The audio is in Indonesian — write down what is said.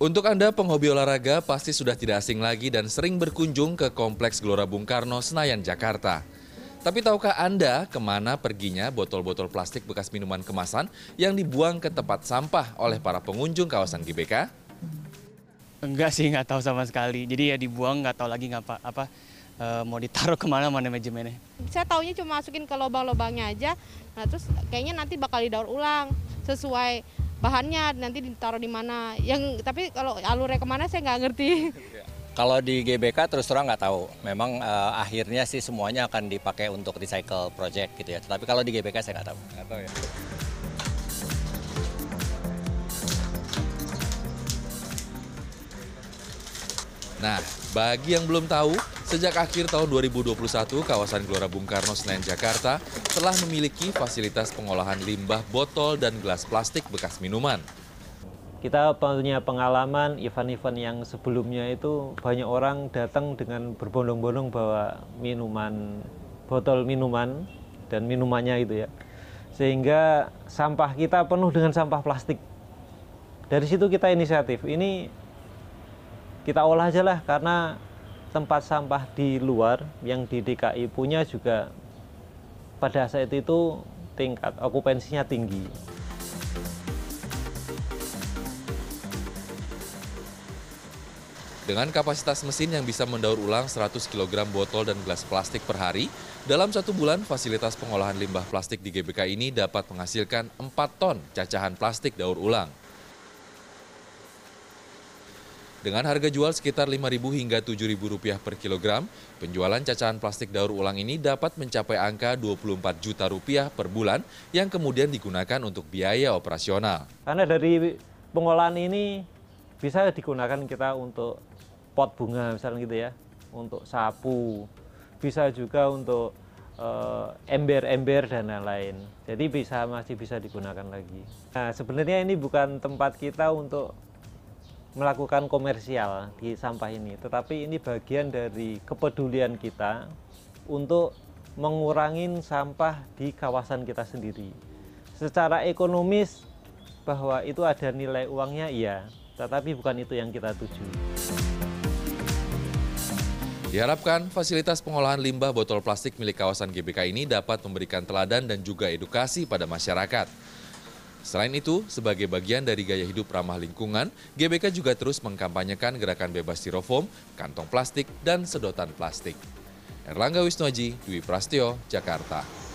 Untuk Anda penghobi olahraga pasti sudah tidak asing lagi dan sering berkunjung ke Kompleks Gelora Bung Karno, Senayan, Jakarta. Tapi tahukah Anda ke mana perginya botol-botol plastik bekas minuman kemasan yang dibuang ke tempat sampah oleh para pengunjung kawasan GBK? Enggak sih, nggak tahu sama sekali. Jadi ya dibuang, nggak tahu lagi ngapa apa e, mau ditaruh ke mana manajemennya. Saya taunya cuma masukin ke lubang-lubangnya aja. Nah terus kayaknya nanti bakal didaur ulang sesuai bahannya nanti ditaruh di mana. Yang tapi kalau alurnya ke mana saya nggak ngerti. Kalau di GBK terus terang nggak tahu. Memang uh, akhirnya sih semuanya akan dipakai untuk recycle project gitu ya. Tapi kalau di GBK saya nggak tahu. Nggak tahu ya. Nah, bagi yang belum tahu, sejak akhir tahun 2021, kawasan Gelora Bung Karno Senen Jakarta telah memiliki fasilitas pengolahan limbah botol dan gelas plastik bekas minuman. Kita punya pengalaman event-event yang sebelumnya itu banyak orang datang dengan berbondong-bondong bawa minuman, botol minuman dan minumannya itu ya. Sehingga sampah kita penuh dengan sampah plastik. Dari situ kita inisiatif, ini kita olah aja lah karena tempat sampah di luar yang di DKI punya juga pada saat itu tingkat okupansinya tinggi. Dengan kapasitas mesin yang bisa mendaur ulang 100 kg botol dan gelas plastik per hari, dalam satu bulan fasilitas pengolahan limbah plastik di GBK ini dapat menghasilkan 4 ton cacahan plastik daur ulang. Dengan harga jual sekitar Rp5.000 hingga Rp7.000 per kilogram, penjualan cacahan plastik daur ulang ini dapat mencapai angka 24 juta rupiah per bulan yang kemudian digunakan untuk biaya operasional. Karena dari pengolahan ini bisa digunakan kita untuk pot bunga misalnya gitu ya, untuk sapu, bisa juga untuk eh, ember-ember dan lain-lain. Jadi bisa masih bisa digunakan lagi. Nah, sebenarnya ini bukan tempat kita untuk melakukan komersial di sampah ini, tetapi ini bagian dari kepedulian kita untuk mengurangi sampah di kawasan kita sendiri. Secara ekonomis bahwa itu ada nilai uangnya iya, tetapi bukan itu yang kita tuju. Diharapkan fasilitas pengolahan limbah botol plastik milik kawasan GBK ini dapat memberikan teladan dan juga edukasi pada masyarakat. Selain itu, sebagai bagian dari gaya hidup ramah lingkungan, GBK juga terus mengkampanyekan gerakan bebas styrofoam, kantong plastik, dan sedotan plastik. Erlangga Wisnuaji, Dwi Prastio, Jakarta.